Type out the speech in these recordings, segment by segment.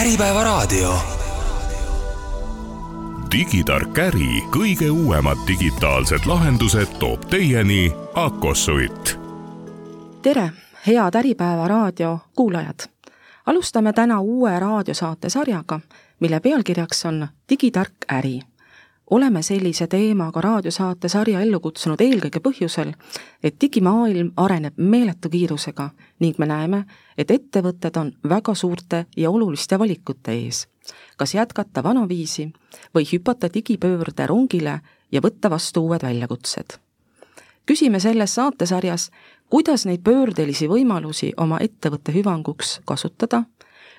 Äripäevaraadio. digitark äri, kõige uuemad digitaalsed lahendused toob teieni Akosuit. tere, head Äripäeva raadio kuulajad! alustame täna uue raadiosaate sarjaga, mille pealkirjaks on Digitark äri oleme sellise teemaga raadiosaate sarja ellu kutsunud eelkõige põhjusel, et digimaailm areneb meeletu kiirusega ning me näeme, et ettevõtted on väga suurte ja oluliste valikute ees. kas jätkata vanaviisi või hüpata digipöörde rongile ja võtta vastu uued väljakutsed. küsime selles saatesarjas, kuidas neid pöördelisi võimalusi oma ettevõtte hüvanguks kasutada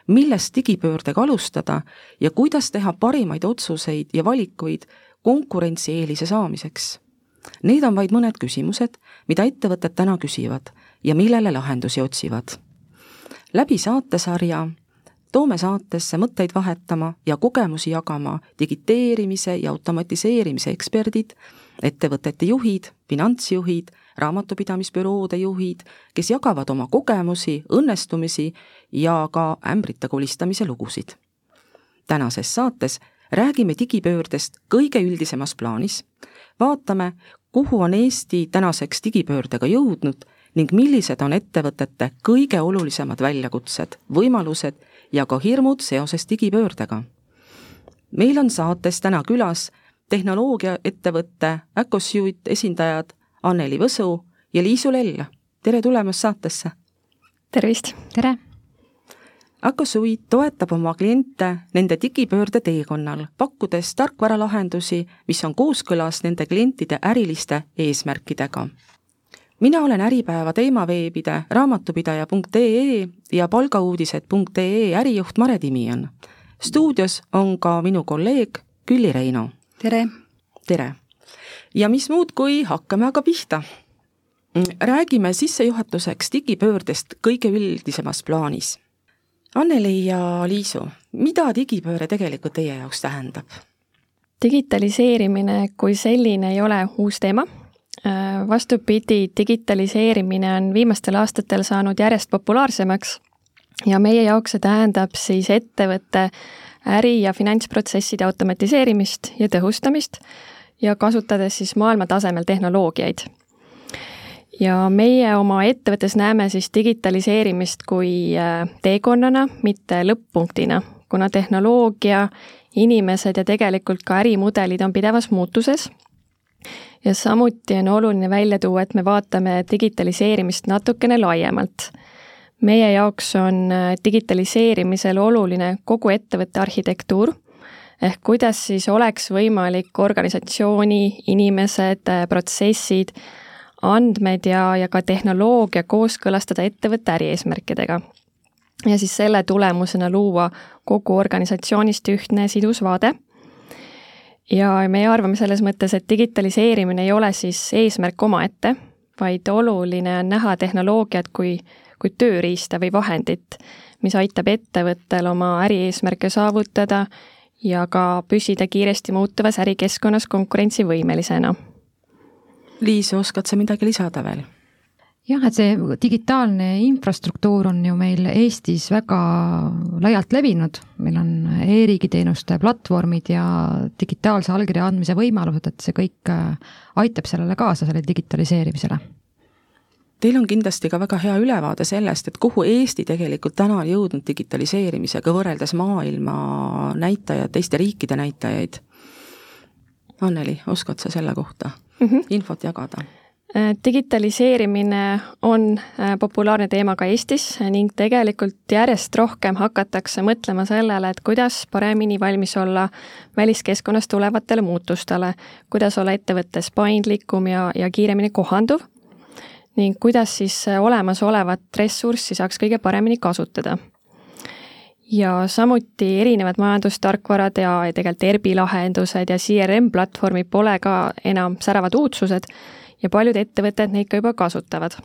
millest digipöördega alustada ja kuidas teha parimaid otsuseid ja valikuid konkurentsieelise saamiseks. Need on vaid mõned küsimused, mida ettevõtted täna küsivad ja millele lahendusi otsivad. läbi saatesarja toome saatesse mõtteid vahetama ja kogemusi jagama digiteerimise ja automatiseerimise eksperdid, ettevõtete juhid, finantsjuhid, raamatupidamisbüroode juhid, kes jagavad oma kogemusi, õnnestumisi ja ka ämbrite kolistamise lugusid. tänases saates räägime digipöördest kõige üldisemas plaanis, vaatame, kuhu on Eesti tänaseks digipöördega jõudnud ning millised on ettevõtete kõige olulisemad väljakutsed, võimalused ja ka hirmud seoses digipöördega. meil on saates täna külas tehnoloogiaettevõtte Acosuit esindajad Anneli Võsu ja Liisu Lell. tere tulemast saatesse! tervist! tere! Acosuit toetab oma kliente nende digipöörde teekonnal, pakkudes tarkvaralahendusi, mis on kooskõlas nende klientide äriliste eesmärkidega. mina olen Äripäeva teemaveebide raamatupidaja.ee ja palgauudised.ee ärijuht Mare Timion. stuudios on ka minu kolleeg Külli Reino. Tere! tere! ja mis muud, kui hakkame aga pihta. räägime sissejuhatuseks digipöördest kõige üldisemas plaanis Anneli ja Liisu, mida digipööre tegelikult teie jaoks tähendab? digitaliseerimine kui selline ei ole uus teema. vastupidi, digitaliseerimine on viimastel aastatel saanud järjest populaarsemaks ja meie jaoks see tähendab siis ettevõtte äri- ja finantsprotsesside automatiseerimist ja tõhustamist ja kasutades siis maailma tasemel tehnoloogiaid ja meie oma ettevõttes näeme siis digitaliseerimist kui äh, teekonnana, mitte lõpp-punktina, kuna tehnoloogia, inimesed ja tegelikult ka ärimudelid on pidevas muutuses. ja samuti on oluline välja tuua, et me vaatame digitaliseerimist natukene laiemalt. Meie jaoks on äh, digitaliseerimisel oluline kogu ettevõtte arhitektuur ehk kuidas siis oleks võimalik organisatsiooni, inimesed, äh, protsessid andmed ja, ja ka tehnoloogia kooskõlastada ettevõtte ärieesmärkidega. ja siis selle tulemusena luua kogu organisatsioonist ühtne sidus vaade. ja meie arvame selles mõttes, et digitaliseerimine ei ole siis eesmärk omaette, vaid oluline on näha tehnoloogiat kui, kui tööriista või vahendit, mis aitab ettevõttel oma ärieesmärke saavutada ja ka püsida kiiresti muutuvas ärikeskkonnas konkurentsivõimelisena Liis, oskad sa midagi lisada veel? jah, et see digitaalne infrastruktuur on ju meil Eestis väga laialt levinud, meil on e-riigi teenuste platvormid ja digitaalse allkirja andmise võimalused, et see kõik äh, aitab sellele kaasa, selle digitaliseerimisele. Teil on kindlasti ka väga hea ülevaade sellest, et kuhu Eesti tegelikult täna on jõudnud digitaliseerimisega võrreldes maailma näitajad, teiste riikide näitajaid. Anneli, oskad sa selle kohta? mm -hmm. infot jagada? Äh, digitaliseerimine on äh, populaarne teema ka Eestis ning tegelikult järjest rohkem hakatakse mõtlema sellele, et kuidas paremini valmis olla väliskeskkonnast tulevatele muutustele, kuidas olla ettevõttes paindlikum ja, ja kiiremini kohanduv ning kuidas siis olemasolevat ressurssi saaks kõige paremini kasutada ja samuti erinevad majandustarkvarad ja tegelikult ERBi lahendused ja CRM platvormid pole ka enam säravad uudsused ja paljud ettevõtted neid ka juba kasutavad.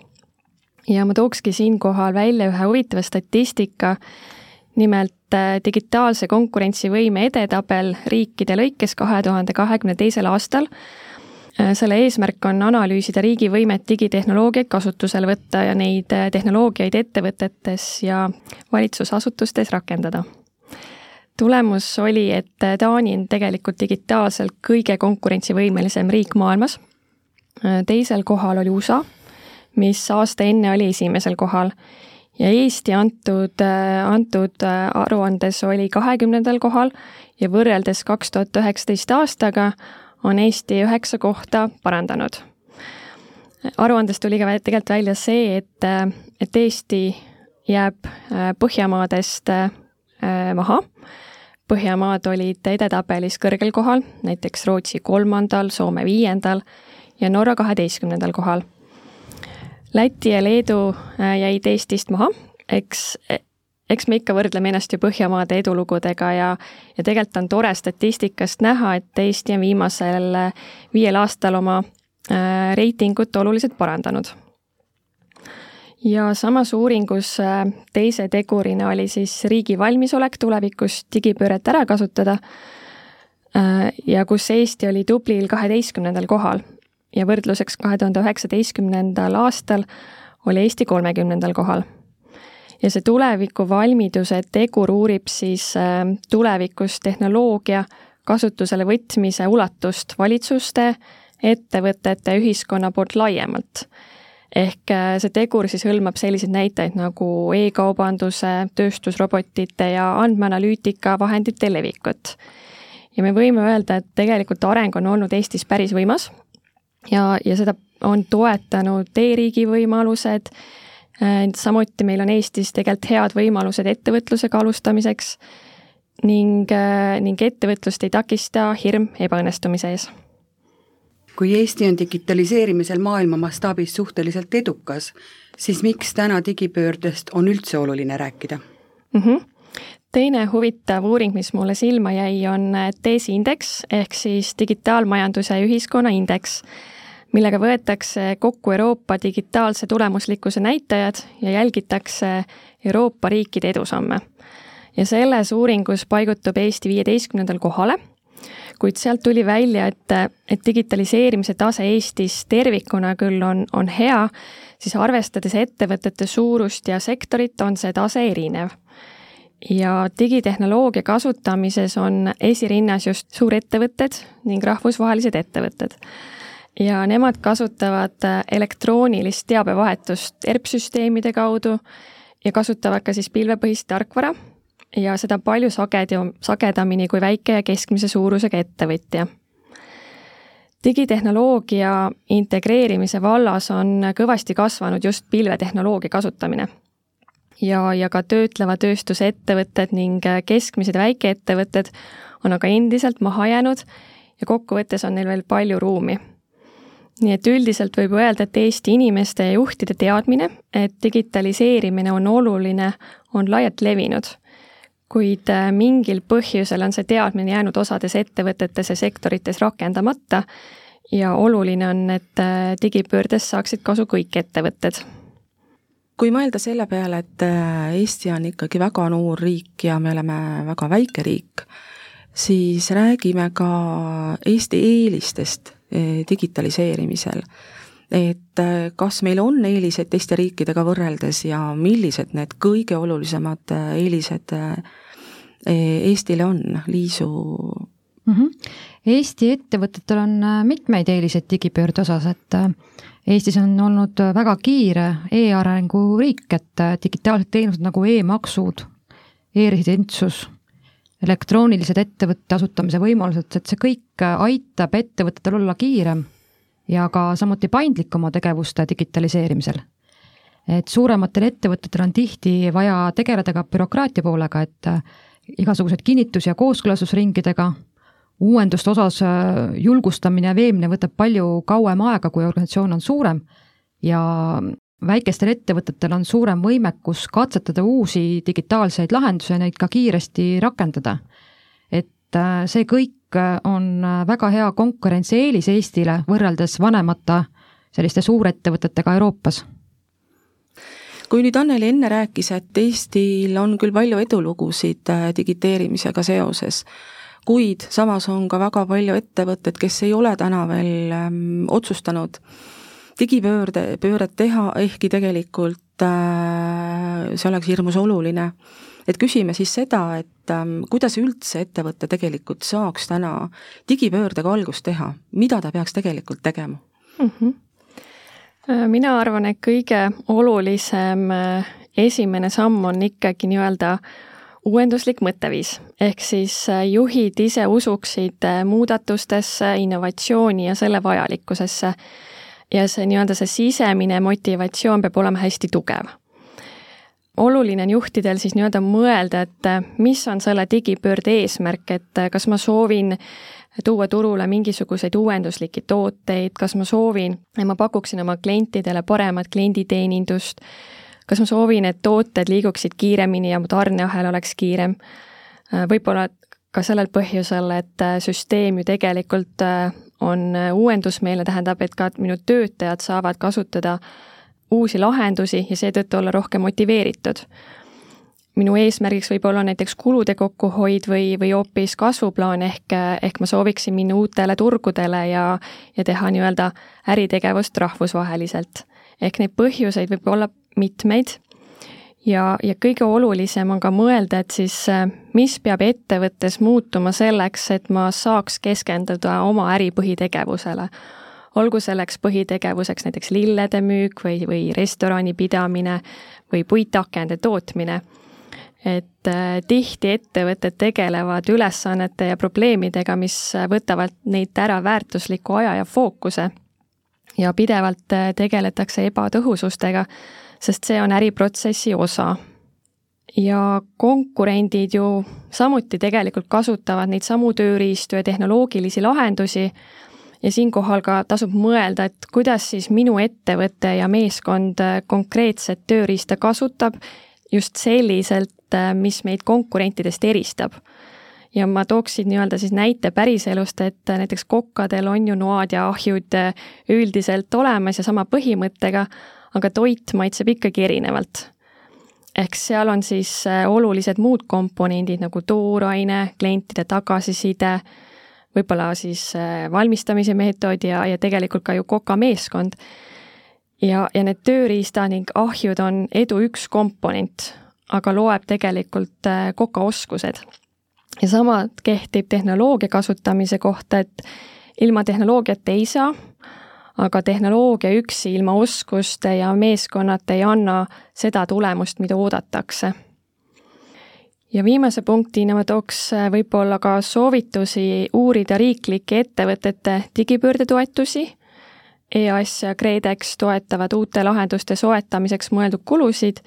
ja ma tookski siinkohal välja ühe huvitava statistika, nimelt äh, digitaalse konkurentsivõime edetabel riikide lõikes kahe tuhande kahekümne teisel aastal selle eesmärk on analüüsida riigi võimet digitehnoloogiaid kasutusele võtta ja neid äh, tehnoloogiaid ettevõtetes ja valitsusasutustes rakendada. tulemus oli, et Taani on tegelikult digitaalselt kõige konkurentsivõimelisem riik maailmas. teisel kohal oli USA, mis aasta enne oli esimesel kohal ja Eesti antud, antud aruandes oli kahekümnendal kohal ja võrreldes kaks tuhat üheksateist aastaga on Eesti üheksa kohta parandanud. aruandest tuli ka tegelikult välja see, et, et Eesti jääb Põhjamaadest maha Põhjamaad olid edetabelis kõrgel kohal, näiteks Rootsi kolmandal, Soome viiendal ja Norra kaheteistkümnendal kohal. Läti ja Leedu äh, jäid Eestist maha, eks, eks me ikka võrdleme ennast ju Põhjamaade edulugudega ja, ja tegelikult on tore statistikast näha, et Eesti on viimasel äh, viiel aastal oma äh, reitingut oluliselt parandanud ja samas uuringus äh, teise tegurina oli siis riigi valmisolek tulevikus digipööret ära kasutada äh, ja kus Eesti oli tublil kaheteistkümnendal kohal ja võrdluseks kahe tuhande üheksateistkümnendal aastal oli Eesti kolmekümnendal kohal. Ja see tulevikuvalmiduse tegur uurib siis äh, tulevikus tehnoloogia kasutusele võtmise ulatust valitsuste, ettevõtete, ühiskonna poolt laiemalt ehk äh, see tegur siis hõlmab selliseid näitajaid nagu e-kaubanduse, tööstusrobotite ja andmeanalüütika vahendite levikut. ja me võime öelda, et tegelikult areng on olnud Eestis päris võimas ja, ja seda on toetanud e-riigi võimalused, samuti meil on Eestis tegelikult head võimalused ettevõtlusega alustamiseks ning, äh, ning ettevõtlust ei takista hirm ebaõnnestumise ees. Kui Eesti on digitaliseerimisel maailma mastaabis suhteliselt edukas, siis miks täna digipöördest on üldse oluline rääkida? Mm? -hmm teine huvitav uuring, mis mulle silma jäi, on DESI indeks ehk siis digitaalmajanduse ühiskonna indeks, millega võetakse kokku Euroopa digitaalse tulemuslikkuse näitajad ja jälgitakse Euroopa riikide edusamme. ja selles uuringus paigutub Eesti viieteistkümnendal kohale kuid sealt tuli välja, et, et digitaliseerimise tase Eestis tervikuna küll on, on hea, siis arvestades ettevõtete suurust ja sektorit, on see tase erinev. ja digitehnoloogia kasutamises on esirinnas just suurettevõtted ning rahvusvahelised ettevõtted ja nemad kasutavad elektroonilist teabevahetust ERP-süsteemide kaudu ja kasutavad ka siis pilvepõhist tarkvara ja seda palju sagedi, sagedamini kui väike ja keskmise suurusega ettevõtja. digitehnoloogia integreerimise vallas on kõvasti kasvanud just pilvetehnoloogia kasutamine. ja, ja ka töötleva tööstuse ettevõtted ning keskmised ja väikeettevõtted on aga endiselt maha jäänud ja kokkuvõttes on neil veel palju ruumi nii et üldiselt võib öelda, et Eesti inimeste ja juhtide teadmine, et digitaliseerimine on oluline, on laialt levinud kuid äh, mingil põhjusel on see teadmine jäänud osades ettevõtetes ja sektorites rakendamata ja oluline on, et äh, digipöördest saaksid kasu kõik ettevõtted. kui mõelda selle peale, et äh, Eesti on ikkagi väga noor riik ja me oleme väga väike riik, siis räägime ka Eesti eelistest digitaliseerimisel et kas meil on eelised teiste riikidega võrreldes ja millised need kõige olulisemad eelised Eestile on, Liisu mm? -hmm. Eesti ettevõtetel on mitmeid eeliseid digipöörde osas, et Eestis on olnud väga kiire e-arengu riik, et digitaalsed teenused nagu e-maksud e, e-residentsus, elektroonilised ettevõtte asutamise võimalused, et see kõik aitab ettevõtetel olla kiirem ja ka samuti paindlik oma tegevuste digitaliseerimisel. et suurematel ettevõtetel on tihti vaja tegeleda ka bürokraatia poolega, et igasugused kinnitus- ja kooskõlastusringidega, uuenduste osas äh, julgustamine ja veemine võtab palju kauem aega, kui organisatsioon on suurem ja väikestel ettevõtetel on suurem võimekus katsetada uusi digitaalseid lahendusi ja neid ka kiiresti rakendada. et äh, see kõik äh, on väga hea konkurentsieelis Eestile võrreldes vanemate selliste suurettevõtetega Euroopas kui nüüd Anneli enne rääkis, et Eestil on küll palju edulugusid äh, digiteerimisega seoses, kuid samas on ka väga palju ettevõtteid, kes ei ole täna veel ähm, otsustanud digipöörde, pööret teha, ehkki tegelikult äh, see oleks hirmus oluline et küsime siis seda, et ähm, kuidas üldse ettevõte tegelikult saaks täna digipöördega algust teha, mida ta peaks tegelikult tegema mm? -hmm. mina arvan, et kõige olulisem äh, esimene samm on ikkagi nii-öelda uuenduslik mõtteviis, ehk siis äh, juhid ise usuksid muudatustesse, innovatsiooni ja selle vajalikkusesse. Ja see nii-öelda see sisemine motivatsioon peab olema hästi tugev oluline on juhtidel siis nii-öelda mõelda, et äh, mis on selle digipöörde eesmärk, et äh, kas ma soovin tuua turule mingisuguseid uuenduslikke tooteid, kas ma soovin, et ma pakuksin oma klientidele paremat klienditeenindust, kas ma soovin, et tooted liiguksid kiiremini ja mu tarneahel oleks kiirem. Äh, võib-olla ka sellel põhjusel, et süsteem ju tegelikult on uuendusmeelne, tähendab, et ka minu töötajad saavad kasutada uusi lahendusi ja seetõttu olla rohkem motiveeritud. minu eesmärgiks võib olla näiteks kulude kokkuhoid või, või hoopis kasvuplaan, ehk, ehk ma sooviksin minna uutele turgudele ja, ja teha nii-öelda äritegevust rahvusvaheliselt. ehk neid põhjuseid võib olla mitmeid ja, ja kõige olulisem on ka mõelda, et siis mis peab ettevõttes muutuma selleks, et ma saaks keskenduda oma äri põhitegevusele olgu selleks põhitegevuseks näiteks lillede müük või, või restorani pidamine või puitakende tootmine. et äh, tihti ettevõtted tegelevad ülesannete ja probleemidega, mis võtavad neilt ära väärtusliku aja ja fookuse. ja pidevalt äh, tegeletakse ebatõhusustega, sest see on äriprotsessi osa ja konkurendid ju samuti tegelikult kasutavad neid samu tööriistu ja tehnoloogilisi lahendusi ja siinkohal ka tasub mõelda, et kuidas siis minu ettevõte ja meeskond konkreetset tööriista kasutab just selliselt, mis meid konkurentidest eristab. Ja ma tooksin nii-öelda siis näite päriselust, et näiteks kokkadel on ju noad ja ahjud üldiselt olemas ja sama põhimõttega, aga toit maitseb ikkagi erinevalt ehk seal on siis olulised muud komponendid nagu tooraine, klientide tagasiside võib-olla siis äh, valmistamise meetod ja, ja tegelikult ka ju Koka meeskond. ja, ja need tööriista ning ahjud on edu üks komponent, aga loeb tegelikult äh, Koka oskused. Ja sama kehtib tehnoloogia kasutamise kohta, et ilma tehnoloogiat ei saa, aga tehnoloogia üksi ilma oskuste ja meeskonnata ei anna seda tulemust, mida oodatakse ja viimase punktina ma tooks äh, võib-olla ka soovitusi uurida riiklike ettevõtete digipöördetoetusi. EAS ja KredEx toetavad uute lahenduste soetamiseks mõeldud kulusid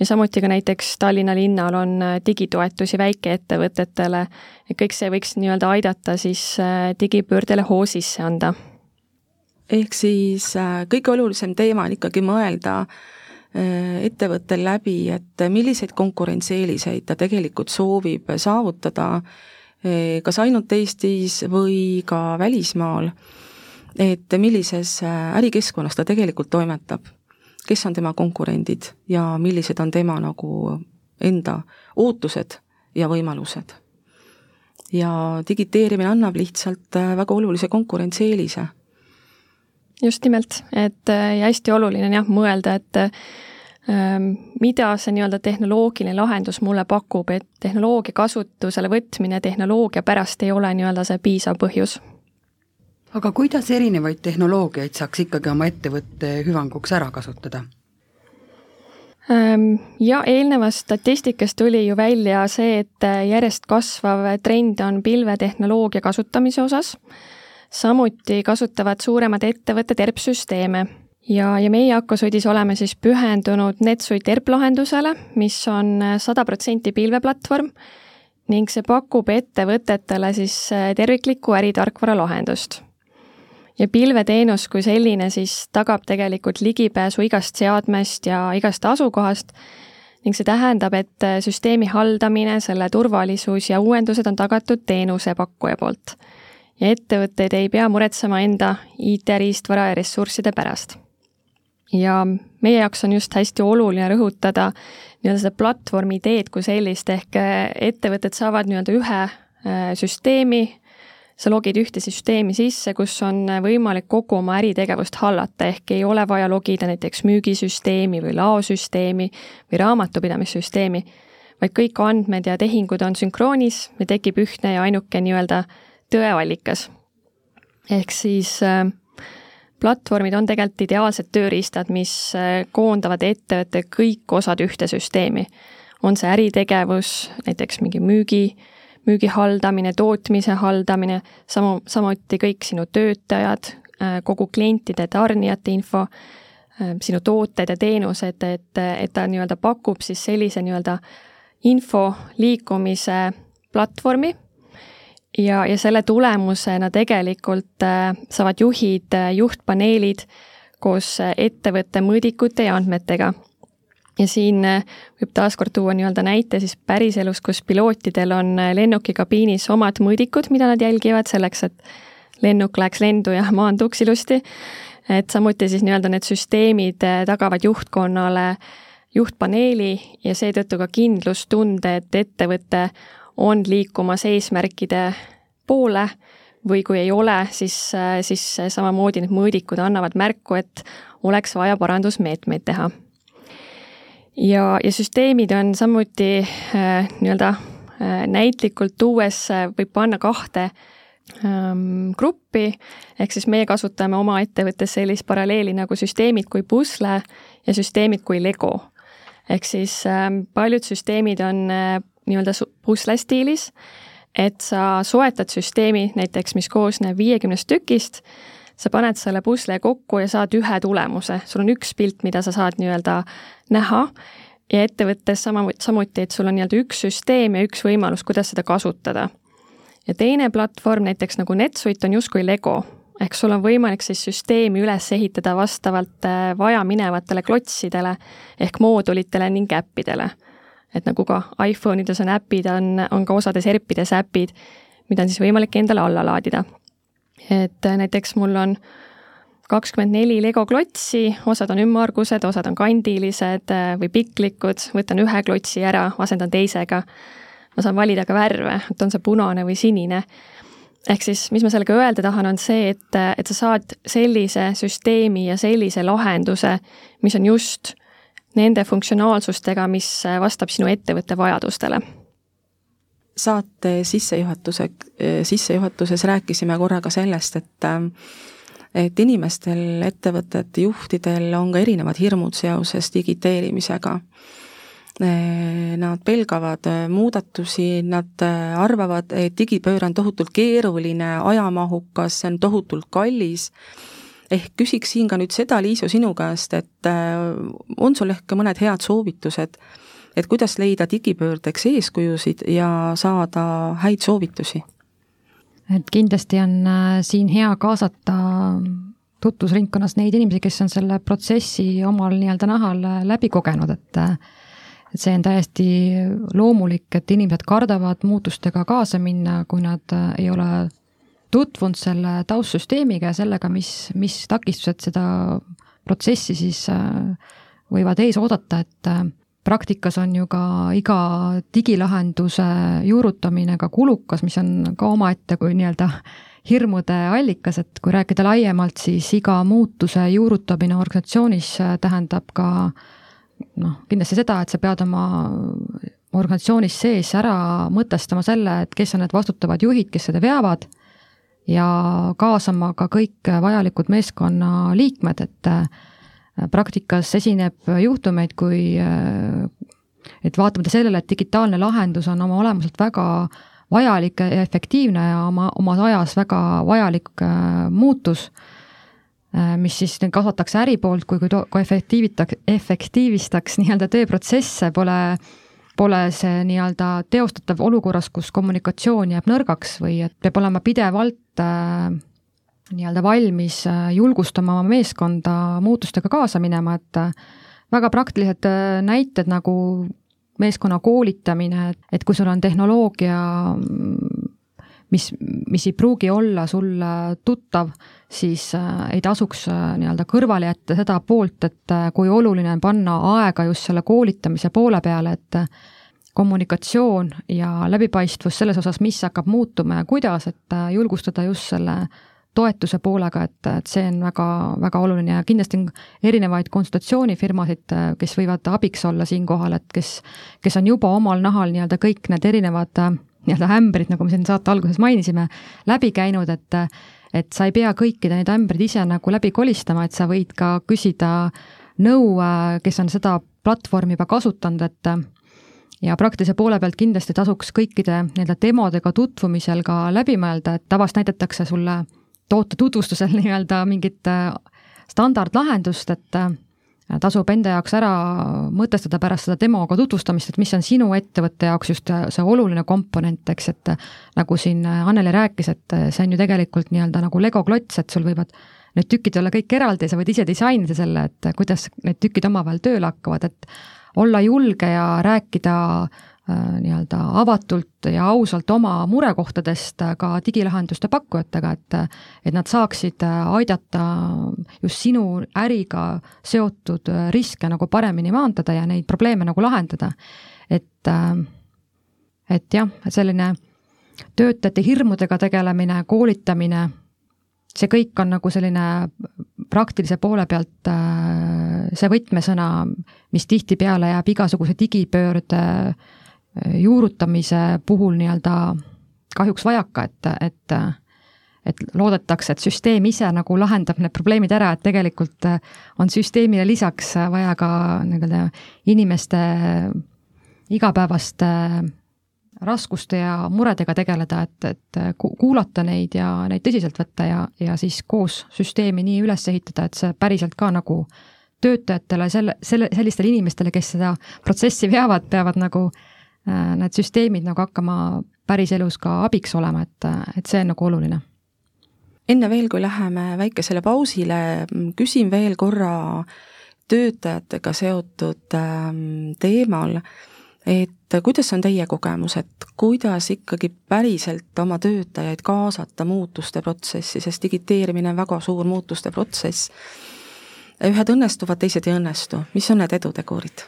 ja samuti ka näiteks Tallinna linnal on äh, digitoetusi väikeettevõtetele. et kõik see võiks nii-öelda aidata siis äh, digipöördele hoo sisse anda. ehk siis kõige olulisem teema on ikkagi mõelda äh, Äh, ettevõttel läbi, et milliseid konkurentsieeliseid ta tegelikult soovib saavutada, äh, kas ainult Eestis või ka välismaal, et millises äh, ärikeskkonnas ta tegelikult toimetab, kes on tema konkurendid ja millised on tema nagu enda ootused ja võimalused. ja digiteerimine annab lihtsalt väga olulise konkurentsieelise just nimelt, et ja hästi oluline on jah mõelda, et ähm, mida see nii-öelda tehnoloogiline lahendus mulle pakub, et tehnoloogia kasutusele võtmine tehnoloogia pärast ei ole nii-öelda see piisav põhjus. Aga kuidas erinevaid tehnoloogiaid saaks ikkagi oma ettevõtte hüvanguks ära kasutada? Ähm, ja eelnevast statistikast tuli ju välja see, et järjest kasvav trend on pilvetehnoloogia kasutamise osas samuti kasutavad suuremad ettevõtted ERP-süsteeme ja, ja meie Akosudis oleme siis pühendunud NetSuite ERP-lahendusele, mis on sada protsenti pilveplatvorm ning see pakub ettevõtetele siis äh, terviklikku äritarkvara lahendust. Ja pilveteenus kui selline siis tagab tegelikult ligipääsu igast seadmest ja igast asukohast ning see tähendab, et äh, süsteemi haldamine, selle turvalisus ja uuendused on tagatud teenusepakkuja poolt ja ettevõtteid ei pea muretsema enda IT-riistvara ja ressursside pärast. ja meie jaoks on just hästi oluline rõhutada nii-öelda seda platvormi ideed kui sellist, ehk äh, ettevõtted saavad nii-öelda ühe äh, süsteemi, sa logid ühte süsteemi sisse, kus on võimalik kogu oma äritegevust hallata, ehk ei ole vaja logida näiteks müügisüsteemi või laosüsteemi või raamatupidamissüsteemi, vaid kõik andmed ja tehingud on sünkroonis ja tekib ühtne ja ainuke nii-öelda tõeallikas. ehk siis äh, platvormid on tegelikult ideaalsed tööriistad, mis äh, koondavad ettevõtte kõik osad ühte süsteemi. on see äritegevus, näiteks mingi müügi, müügi haldamine, tootmise haldamine, samu, samuti kõik sinu töötajad, äh, kogu klientide, tarnijate info, äh, sinu tooted ja teenused, et, et ta nii-öelda pakub siis sellise nii-öelda info liikumise platvormi ja, ja selle tulemusena tegelikult äh, saavad juhid, juhtpaneelid koos ettevõtte mõõdikute ja andmetega. Ja siin võib taaskord tuua nii-öelda näite siis päriselus, kus pilootidel on lennuki kabiinis omad mõõdikud, mida nad jälgivad selleks, et lennuk läheks lendu ja maanduks ilusti. et samuti siis nii-öelda need süsteemid tagavad juhtkonnale juhtpaneeli ja seetõttu ka kindlustunde, et ettevõte on liikumas eesmärkide poole või kui ei ole, siis, siis samamoodi need mõõdikud annavad märku, et oleks vaja parandusmeetmeid teha. Ja, ja süsteemid on samuti äh, nii-öelda äh, näitlikult tuues äh, võib panna kahte ähm, gruppi, ehk siis meie kasutame oma ettevõttes sellist paralleeli nagu süsteemid kui pusle ja süsteemid kui lego. ehk siis ähm, paljud süsteemid on äh, nii-öelda pusle stiilis, et sa soetad süsteemi näiteks, mis koosneb viiekümnest tükist, sa paned selle pusle kokku ja saad ühe tulemuse, sul on üks pilt, mida sa saad nii-öelda näha ja ettevõttes sama, samuti, et sul on nii-öelda üks süsteem ja üks võimalus, kuidas seda kasutada. ja teine platvorm, näiteks nagu NetSuite, on justkui Lego, ehk sul on võimalik siis süsteemi üles ehitada vastavalt äh, vajaminevatele klotsidele ehk moodulitele ning äppidele et nagu ka iPhone ides on äpid, on, on ka osades ERP-ides äpid, mida on siis võimalik endale alla laadida. et äh, näiteks mul on kakskümmend neli Lego klotsi, osad on ümmargused, osad on kandilised äh, või piklikud, võtan ühe klotsi ära, asendan teisega. ma saan valida ka värve, et on see punane või sinine. ehk siis, mis ma sellega öelda tahan, on see, et, et sa saad sellise süsteemi ja sellise lahenduse, mis on just nende funktsionaalsustega, mis vastab sinu ettevõtte vajadustele. saate sissejuhatuse, sissejuhatuses rääkisime korra ka sellest, et et inimestel, ettevõtete juhtidel on ka erinevad hirmud seoses digiteerimisega. Nad pelgavad muudatusi, nad arvavad, et digipööre on tohutult keeruline, ajamahukas, see on tohutult kallis ehk küsiks siin ka nüüd seda, Liisu, sinu käest, et on sul ehk mõned head soovitused, et kuidas leida digipöördeks eeskujusid ja saada häid soovitusi? Et kindlasti on äh, siin hea kaasata tutvusringkonnas neid inimesi, kes on selle protsessi omal nii-öelda nahal äh, läbi kogenud, et et see on täiesti loomulik, et inimesed kardavad muutustega kaasa minna, kui nad ei ole tutvunud selle taustsüsteemiga ja sellega, mis, mis takistused seda protsessi siis äh, võivad ees oodata, et äh, praktikas on ju ka iga digilahenduse juurutamine ka kulukas, mis on ka omaette kui nii-öelda hirmude allikas, et kui rääkida laiemalt, siis iga muutuse juurutamine organisatsioonis äh, tähendab ka noh, kindlasti seda, et sa pead oma organisatsioonis sees ära mõtestama selle, et kes on need vastutavad juhid, kes seda veavad ja kaasama ka kõik vajalikud meeskonna liikmed, et praktikas esineb juhtumeid, kui äh, et vaatamata sellele, et digitaalne lahendus on oma olemuselt väga vajalik ja efektiivne ja oma, omas ajas väga vajalik äh, muutus, mis siis kasvataks äri poolt, kui, kui, kui efektiivitaks, efektiivistaks nii-öelda tööprotsesse, pole pole see nii-öelda teostatav olukorras, kus kommunikatsioon jääb nõrgaks või et peab olema pidevalt äh, nii-öelda valmis äh, julgustama oma meeskonda muutustega kaasa minema, et äh, väga praktilised äh, näited nagu meeskonna koolitamine, et kui sul on tehnoloogia, mis, mis ei pruugi olla sulle tuttav, siis ei tasuks nii-öelda kõrvale jätta seda poolt, et kui oluline on panna aega just selle koolitamise poole peale, et kommunikatsioon ja läbipaistvus selles osas, mis hakkab muutuma ja kuidas, et julgustada just selle toetuse poolega, et, et see on väga, väga oluline ja kindlasti on erinevaid konsultatsioonifirmasid, kes võivad abiks olla siinkohal, et kes, kes on juba omal nahal nii-öelda kõik need erinevad nii-öelda ämbrid, nagu me siin saate alguses mainisime, läbi käinud, et et sa ei pea kõikide neid ämbreid ise nagu läbi kolistama, et sa võid ka küsida nõu, kes on seda platvormi juba kasutanud, et ja praktilise poole pealt kindlasti tasuks kõikide nii-öelda demodega tutvumisel ka läbi mõelda, et tavast näidatakse sulle toote tutvustusel nii-öelda mingit äh, standardlahendust, et äh, tasub enda jaoks ära mõtestada pärast seda demoga tutvustamist, et mis on sinu ettevõtte jaoks just äh, see oluline komponent, eks, et nagu siin Anneli rääkis, et see on ju tegelikult nii-öelda nagu Lego klots, et sul võivad need tükid olla kõik eraldi, sa võid ise disainida selle, et kuidas need tükid omavahel tööle hakkavad, et olla julge ja rääkida äh, nii-öelda avatult ja ausalt oma murekohtadest ka digilahenduste pakkujatega, et et nad saaksid aidata just sinu äriga seotud riske nagu paremini maandada ja neid probleeme nagu lahendada. et, et jah, selline töötajate hirmudega tegelemine, koolitamine, see kõik on nagu selline praktilise poole pealt äh, see võtmesõna, mis tihtipeale jääb igasuguse digipöörde äh, juurutamise puhul nii-öelda kahjuks vajaka, et, et et loodetakse, et süsteem ise nagu lahendab need probleemid ära, et tegelikult äh, on süsteemile lisaks vaja ka nii-öelda inimeste igapäevaste raskuste ja muredega tegeleda, et, et kuulata neid ja neid tõsiselt võtta ja, ja siis koos süsteemi nii üles ehitada, et see päriselt ka nagu töötajatele, selle, selle, sellistele inimestele, kes seda protsessi veavad, peavad nagu äh, need süsteemid nagu hakkama päriselus ka abiks olema, et, et see on nagu oluline. enne veel, kui läheme väikesele pausile, küsin veel korra töötajatega seotud ähm, teemal äh, et kuidas on teie kogemus, et kuidas ikkagi päriselt oma töötajaid kaasata muutuste protsessi, sest digiteerimine on väga suur muutuste protsess. ühed õnnestuvad, teised ei õnnestu, mis on need edutegurid?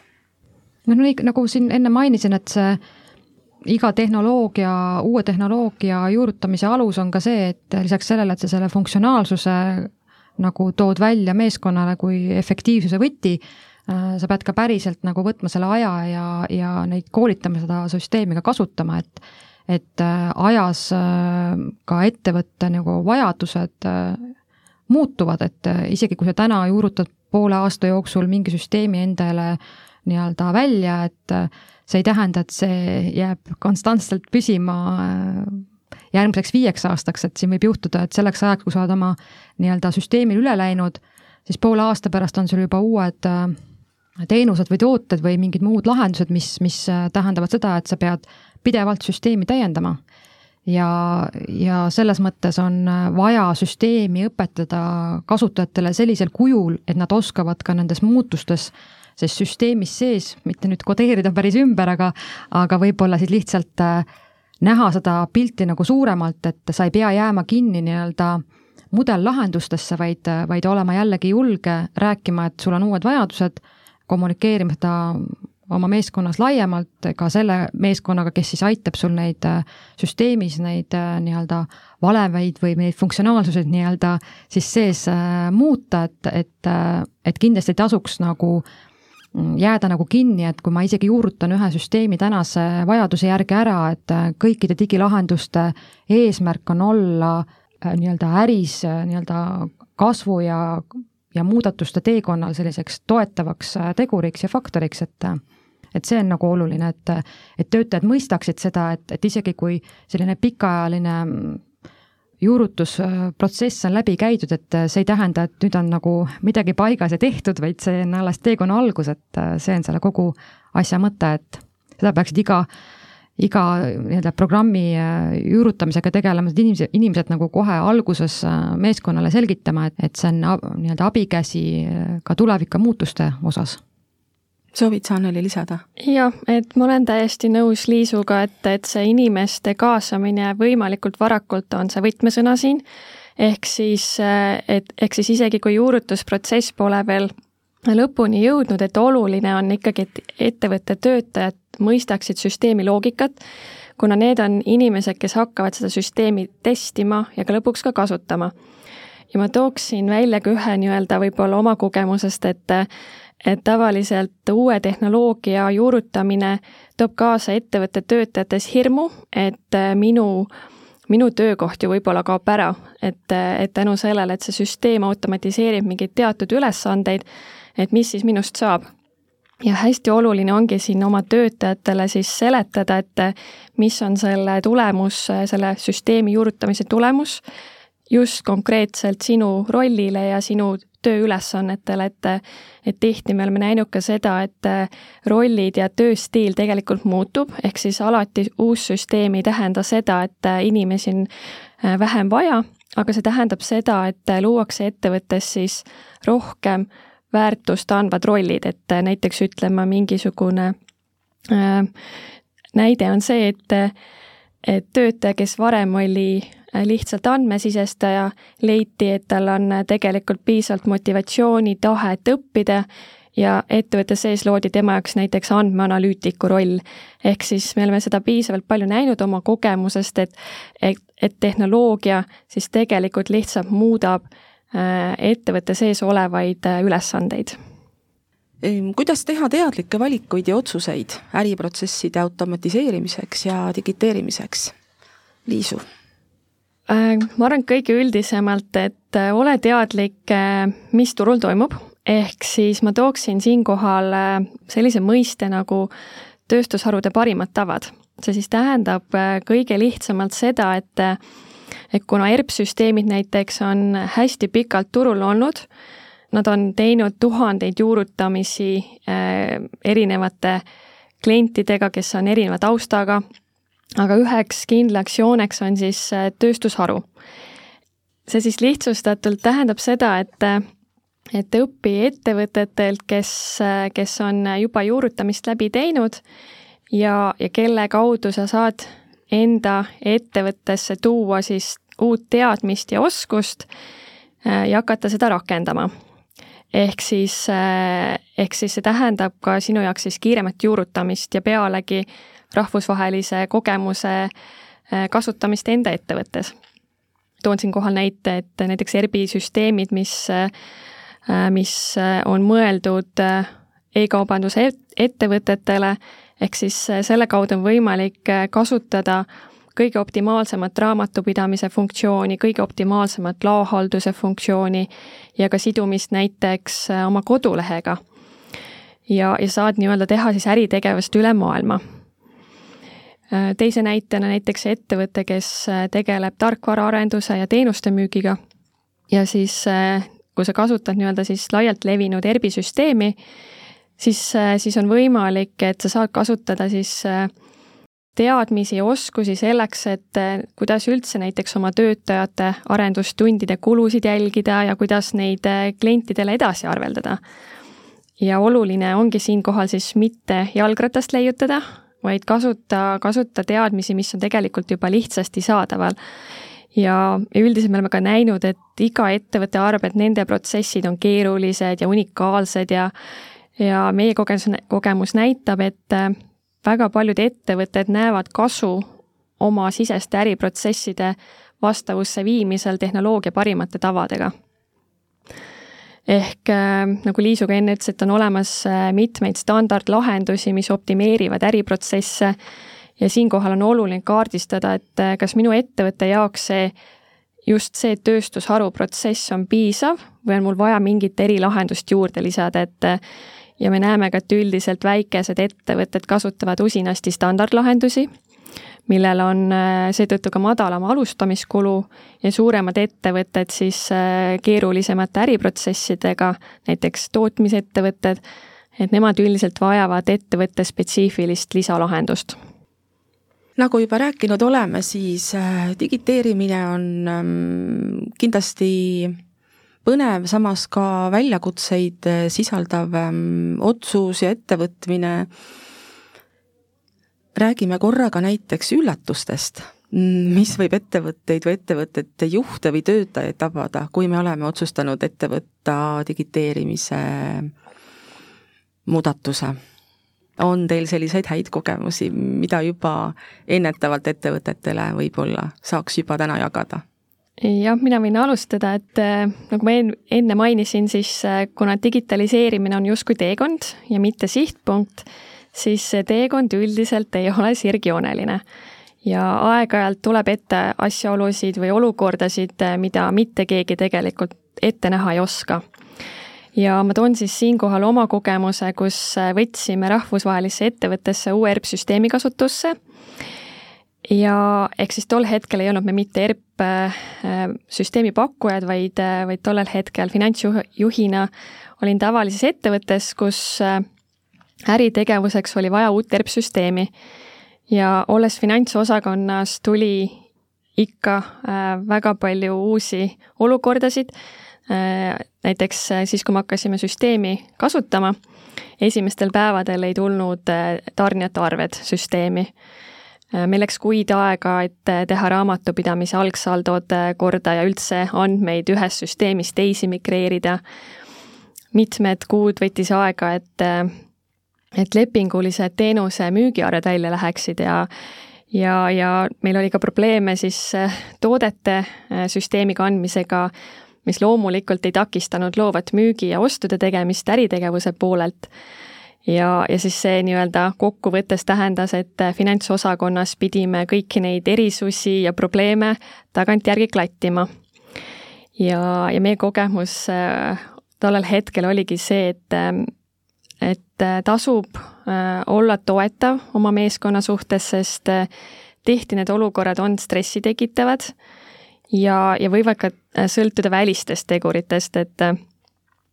No nii, nagu siin enne mainisin, et see iga tehnoloogia, uue tehnoloogia juurutamise alus on ka see, et lisaks sellele, et sa selle funktsionaalsuse nagu tood välja meeskonnale kui efektiivsuse võti, Äh, sa pead ka päriselt nagu võtma selle aja ja, ja neid koolitama, seda süsteemi ka kasutama, et et äh, ajas äh, ka ettevõtte nagu vajadused muutuvad, et isegi kui sa täna juurutad poole aasta jooksul mingi süsteemi endale nii-öelda välja, et see ei tähenda, et see jääb konstantselt püsima järgmiseks viieks aastaks, et siin võib juhtuda, et selleks ajaks, kui sa oled oma nii-öelda süsteemil üle läinud, siis poole aasta pärast on sul juba uued äh, teenused või tooted või mingid muud lahendused, mis, mis äh, tähendavad seda, et sa pead pidevalt süsteemi täiendama. ja, ja selles mõttes on äh, vaja süsteemi õpetada kasutajatele sellisel kujul, et nad oskavad ka nendes muutustes sest süsteemis sees, mitte nüüd kodeerida päris ümber, aga, aga võib-olla siis lihtsalt äh, näha seda pilti nagu suuremalt, et sa ei pea jääma kinni nii-öelda mudellahendustesse, vaid, vaid olema jällegi julge rääkima, et sul on uued vajadused kommunikeerima seda oma meeskonnas laiemalt, ka selle meeskonnaga, kes siis aitab sul neid äh, süsteemis neid äh, nii-öelda valemeid või neid funktsionaalsuseid nii-öelda siis sees äh, muuta, et, et, et kindlasti tasuks nagu mm, jääda nagu kinni, et kui ma isegi juurutan ühe süsteemi tänase vajaduse järgi ära, et kõikide digilahenduste eesmärk on olla nii-öelda äris nii-öelda kasvu ja ja muudatuste teekonnal selliseks toetavaks äh, teguriks ja faktoriks, et äh, et see on nagu oluline, et, et töötajad mõistaksid seda, et, et isegi kui selline pikaajaline mm, juurutusprotsess on läbi käidud, et see ei tähenda, et nüüd on nagu midagi paigas ja tehtud, vaid see on alles teekonna algus, et äh, see on selle kogu asja mõte, et seda peaksid iga äh, iga nii-öelda programmi äh, juurutamisega tegelevad inimesed, inimesed nagu kohe alguses äh, meeskonnale selgitama, et, et see on nii-öelda abikäsi äh, ka tuleviku muutuste osas soovid sa, Anneli, lisada? jah, et ma olen täiesti nõus Liisuga, et, et see inimeste kaasamine võimalikult varakult on see võtmesõna siin, ehk siis, et ehk siis isegi kui juurutusprotsess pole veel lõpuni jõudnud, et oluline on ikkagi, et ettevõtte töötajad mõistaksid süsteemi loogikat, kuna need on inimesed, kes hakkavad seda süsteemi testima ja ka lõpuks ka kasutama. ja ma tooksin välja ka ühe nii-öelda võib-olla oma kogemusest, et et tavaliselt uue tehnoloogia juurutamine toob kaasa ettevõtte töötajates hirmu, et minu minu töökoht ju võib-olla kaob ära, et, et tänu sellele, et see süsteem automatiseerib mingeid teatud ülesandeid, et mis siis minust saab. ja hästi oluline ongi siin oma töötajatele siis seletada, et mis on selle tulemus, selle süsteemi juurutamise tulemus, just konkreetselt sinu rollile ja sinu tööülesannetele, et et tihti me oleme näinud ka seda, et rollid ja tööstiil tegelikult muutub, ehk siis alati uus süsteem ei tähenda seda, et inimesi on äh, vähem vaja, aga see tähendab seda, et luuakse ettevõttes siis rohkem väärtust andvad rollid, et näiteks ütleme, mingisugune äh, näide on see, et et töötaja, kes varem oli Äh, lihtsalt andmesisestaja, leiti, et tal on äh, tegelikult piisavalt motivatsiooni, tahet õppida ja ettevõtte sees loodi tema jaoks näiteks andmeanalüütiku roll. ehk siis me oleme seda piisavalt palju näinud oma kogemusest, et, et, et tehnoloogia siis tegelikult lihtsalt muudab äh, ettevõtte sees olevaid ülesandeid kuidas teha teadlikke valikuid ja otsuseid äriprotsesside automatiseerimiseks ja digiteerimiseks? Liisu Äh, ma arvan kõige üldisemalt, et äh, ole teadlik, äh, mis turul toimub, ehk siis ma tooksin siinkohal sellise mõiste nagu tööstusharude parimad tavad. see siis tähendab kõige lihtsamalt seda, et et kuna ERP-süsteemid näiteks on hästi pikalt turul olnud, nad on teinud tuhandeid juurutamisi erinevate klientidega, kes on erineva taustaga, aga üheks kindlaks jooneks on siis äh, tööstusharu. see siis lihtsustatult tähendab seda, et et õpi ettevõtetelt, kes, kes on juba juurutamist läbi teinud ja, ja kelle kaudu sa saad enda ettevõttesse tuua siis uut teadmist ja oskust äh, ja hakata seda rakendama. ehk siis, äh, ehk siis see tähendab ka sinu jaoks siis kiiremat juurutamist ja pealegi rahvusvahelise kogemuse äh, kasutamist enda ettevõttes. toon siinkohal näite, et näiteks ERBi süsteemid, mis, äh, mis on mõeldud äh, e-kaubanduse ettevõtetele, ehk siis selle kaudu on võimalik kasutada kõige optimaalsemat raamatupidamise funktsiooni, kõige optimaalsemat laohalduse funktsiooni ja ka sidumist näiteks oma kodulehega. ja, ja saad nii-öelda teha siis äritegevust üle maailma Äh, teise näitena näiteks ettevõte, kes äh, tegeleb tarkvaraarenduse ja teenuste müügiga ja siis äh, kui sa kasutad nii-öelda siis laialt levinud ERBi süsteemi, siis, siis on võimalik, et sa saad kasutada siis teadmisi ja oskusi selleks, et kuidas üldse näiteks oma töötajate arendustundide kulusid jälgida ja kuidas neid klientidele edasi arveldada. ja oluline ongi siinkohal siis mitte jalgratast leiutada, vaid kasuta, kasuta teadmisi, mis on tegelikult juba lihtsasti saadaval. ja, ja üldiselt me oleme ka näinud, et iga ettevõte arvab, et nende protsessid on keerulised ja unikaalsed ja ja meie kogemus, kogemus näitab, et äh, väga paljud ettevõtted näevad kasu oma siseste äriprotsesside vastavusse viimisel tehnoloogia parimate tavadega ehk äh, nagu Liisu ka enne ütles, et on olemas äh, mitmeid standardlahendusi, mis optimeerivad äriprotsesse. Ja siinkohal on oluline kaardistada, et äh, kas minu ettevõtte jaoks see, just see tööstusharu protsess on piisav või on mul vaja mingit erilahendust juurde lisada, et ja me näeme ka, et üldiselt väikesed ettevõtted kasutavad usinasti standardlahendusi millel on äh, seetõttu ka madalam alustamiskulu ja suuremad ettevõtted siis äh, keerulisemate äriprotsessidega, näiteks tootmisettevõtted, et nemad üldiselt vajavad ettevõtte spetsiifilist lisalahendust. Nagu juba rääkinud oleme, siis äh, digiteerimine on ähm, kindlasti põnev, samas ka väljakutseid sisaldav ähm, otsus ja ettevõtmine räägime korraga näiteks üllatustest, mis võib ettevõtteid või ettevõtete juhte või töötajaid tabada, kui me oleme otsustanud ette võtta digiteerimise muudatuse. on teil selliseid häid kogemusi, mida juba ennetavalt ettevõtetele võib-olla saaks juba täna jagada? jah, mina võin alustada, et äh, nagu ma enne mainisin, siis äh, kuna digitaliseerimine on justkui teekond ja mitte sihtpunkt, siis see teekond üldiselt ei ole sirgjooneline. ja aeg-ajalt tuleb ette asjaolusid või olukordasid, mida mitte keegi tegelikult ette näha ei oska. ja ma toon siis siinkohal oma kogemuse, kus võtsime rahvusvahelisse ettevõttesse uue ERP-süsteemi kasutusse ja ehk siis tol hetkel ei olnud me mitte ERP äh, süsteemi pakkujad, vaid, äh, vaid tollel hetkel finantsjuhina olin tavalises ettevõttes, kus äh, äritegevuseks oli vaja uut ERP-süsteemi. ja olles finantsosakonnas, tuli ikka väga palju uusi olukordasid, näiteks siis, kui me hakkasime süsteemi kasutama, esimestel päevadel ei tulnud tarnijate arved süsteemi Äh, meil läks kuid aega, et äh, teha raamatupidamise algsaldod äh, korda ja üldse andmeid ühest süsteemist teisi migreerida. mitmed kuud võttis aega, et, et lepingulised teenuse müügiarved välja läheksid ja ja, ja meil oli ka probleeme siis toodete süsteemi kandmisega, mis loomulikult ei takistanud loovat müügi ja ostude tegemist äritegevuse poolelt ja, ja siis see nii-öelda kokkuvõttes tähendas, et finantsosakonnas pidime kõiki neid erisusi ja probleeme tagantjärgi klattima. ja, ja meie kogemus äh, tollel hetkel oligi see, et äh, et äh, tasub olla toetav oma meeskonna suhtes, sest tihti need olukorrad on stressi tekitavad ja, ja võivad ka sõltuda välistest teguritest, et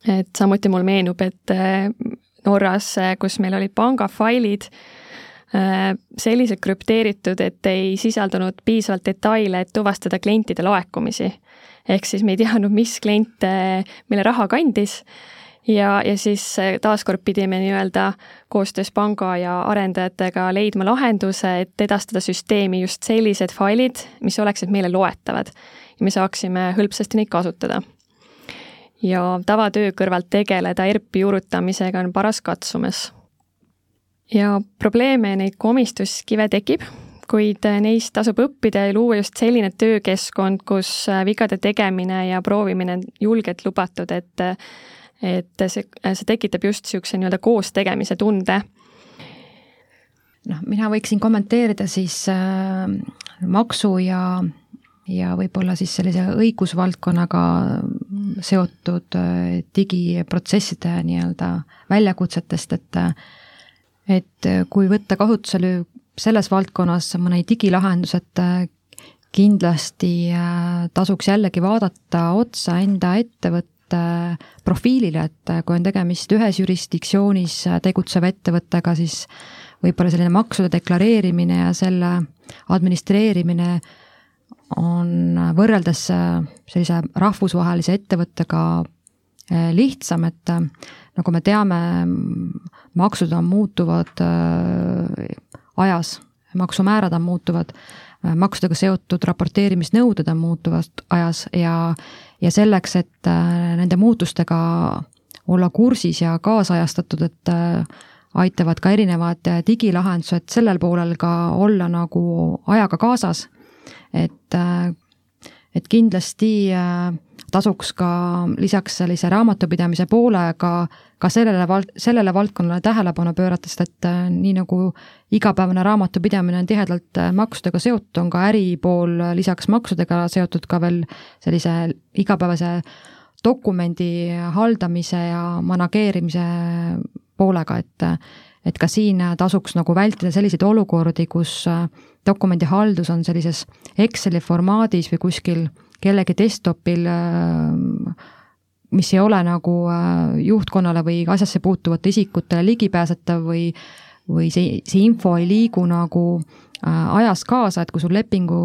et samuti mul meenub, et Norras, kus meil olid pangafailid äh, selliselt krüpteeritud, et ei sisaldunud piisavalt detaile, et tuvastada klientide laekumisi. ehk siis me ei teadnud, mis klient meile raha kandis ja, ja siis äh, taaskord pidime nii-öelda koostöös panga ja arendajatega leidma lahenduse, et edastada süsteemi just sellised failid, mis oleksid meile loetavad ja me saaksime hõlpsasti neid kasutada ja tavatöö kõrvalt tegeleda ERP-i juurutamisega on paras katsumus. ja probleeme, neid komistuskive tekib, kuid neist tasub õppida ja luua just selline töökeskkond, kus vigade tegemine ja proovimine on julgelt lubatud, et et see, see tekitab just niisuguse nii-öelda koos tegemise tunde. Noh, mina võiksin kommenteerida siis äh, maksu ja ja võib-olla siis sellise õigusvaldkonnaga seotud äh, digiprotsesside nii-öelda väljakutsetest, et et kui võtta kasutusele selles valdkonnas mõni digilahendus, et äh, kindlasti äh, tasuks jällegi vaadata otsa enda ettevõtte profiilile, et kui on tegemist ühes jurisdiktsioonis tegutseva ettevõttega, siis võib-olla selline maksude deklareerimine ja selle administreerimine on võrreldes äh, sellise rahvusvahelise ettevõttega äh, lihtsam, et äh, nagu me teame, maksud on muutuvad ajas, maksumäärad on muutuvad, maksudega seotud raporteerimisnõuded on muutuvad ajas ja, ja selleks, et nende muutustega olla kursis ja kaasajastatud, et aitavad ka erinevad digilahendused sellel poolel ka olla nagu ajaga kaasas. Et, äh, et kindlasti äh, tasuks ka lisaks sellise raamatupidamise poolega ka sellele val-, sellele valdkonnale tähelepanu pöörata, sest et äh, nii nagu igapäevane raamatupidamine on tihedalt maksudega seotud, on ka äri pool lisaks maksudega seotud ka veel sellise igapäevase dokumendi haldamise ja manageerimise poolega, et et ka siin tasuks nagu vältida selliseid olukordi, kus dokumendihaldus on sellises Exceli formaadis või kuskil kellegi desktopil, mis ei ole nagu äh, juhtkonnale või asjasse puutuvate isikutele ligipääsetav või või see, see info ei liigu nagu Äh, ajas kaasa, et kui sul lepingu